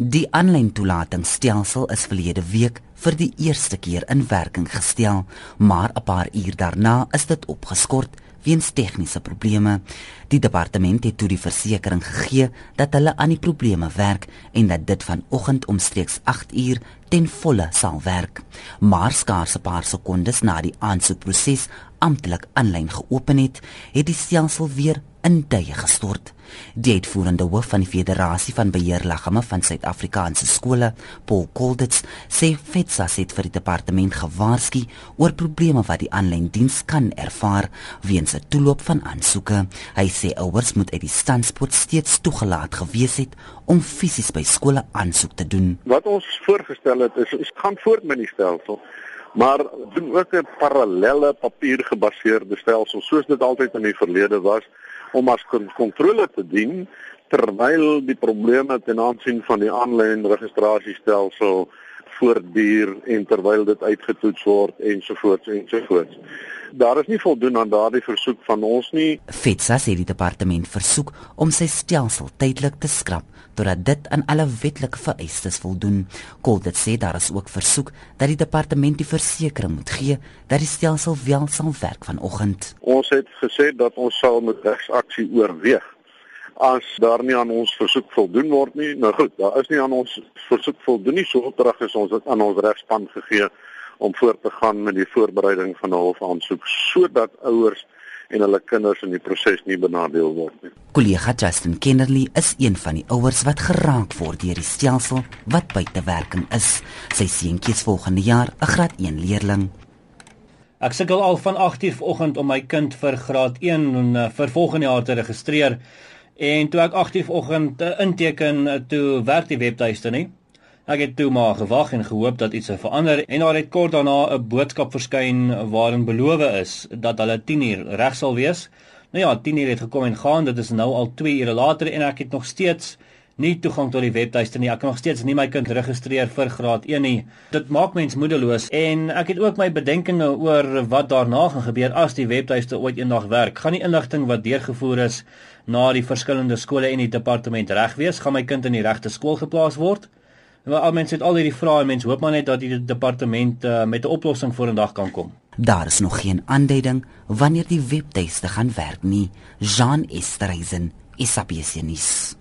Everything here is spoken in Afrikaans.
Die aanlyn toelatingsstelsel is verlede week vir die eerste keer in werking gestel, maar 'n paar uur daarna is dit opgeskort weens tegniese probleme. Die departement het toe die versekering gegee dat hulle aan die probleme werk en dat dit vanoggend omstreeks 8 uur ten volle sal werk. Maar skaars 'n paar sekondes na die aansoekproses amptelik aanlyn geopen het, het die stelsel weer in tye gestort. Die uitvoerende hoof van die Federasie van Beheerliggame van Suid-Afrikaanse skole, Paul Kolditz, sê FETSA het vir die departement gewaarsku oor probleme wat die aanlyn diens kan ervaar weens 'n toelop van aansoeke. Hy sê ouers moet uit die standspoort steeds toegelaat gewees het om fisies by skole aansoek te doen. Wat ons voorgestel het is ons gaan voort met die stelsel maar doen ook 'n parallelle papiergebaseerde stelsel soos dit altyd in die verlede was om as kontrole te dien terwyl die probleme ten aansien van die aanlyn registrasiestelsel voortduur en terwyl dit uitgetoets word ensovoorts ensovoorts. Daar is nie voldoen aan daardie versoek van ons nie. FETSA sê die departement versoek om sy stelsel tydelik te skrap totdat dit aan alle wetlike vereistes voldoen. Koldet sê daar is ook versoek dat die departement die versekering moet gee dat die stelsel wel sal werk vanoggend. Ons het gesê dat ons sal met regsaksie oorweeg as daar nie aan ons versoek voldoen word nie. Nou goed, daar is nie aan ons versoek voldoen nie. So terug is ons aan ons regspan gegee om voort te gaan met die voorbereiding van 'n hofaansoek sodat ouers en hulle kinders in die proses nie benadeel word nie. Kollega Justin Kennerly is een van die ouers wat geraak word deur die stelsel wat buite werking is. Sy seentjie is volgende jaar 'n graad 1 leerling. Ek sukkel al van 8:00 vanoggend om my kind vir graad 1 en uh, vir volgende jaar te registreer. En toe ek 8:00 vanoggend uh, inteken, uh, toe werk die webtuiste nie. Ek het toe maar gewag en gehoop dat iets sou verander en daar het kort daarna 'n boodskap verskyn waarin beloof is dat hulle 10uur reg sal wees. Nou ja, 10uur het gekom en gaan. Dit is nou al 2 ure later en ek het nog steeds nie toegang tot die webtuiste nie. Ek kan nog steeds nie my kind registreer vir graad 1 nie. Dit maak mens moedeloos en ek het ook my bedenkinge oor wat daarna gaan gebeur as die webtuiste ooit eendag werk. Gaan die inligting wat deurgevoer is na die verskillende skole en die departement reg wees? Gaan my kind in die regte skool geplaas word? Maar al mense het al hierdie vrae en mense hoop maar net dat die departement uh, met 'n oplossing vorendag kan kom. Daar is nog geen aanduiding wanneer die webtuiste gaan werk nie. Jean Estreisen, Isapiesinis.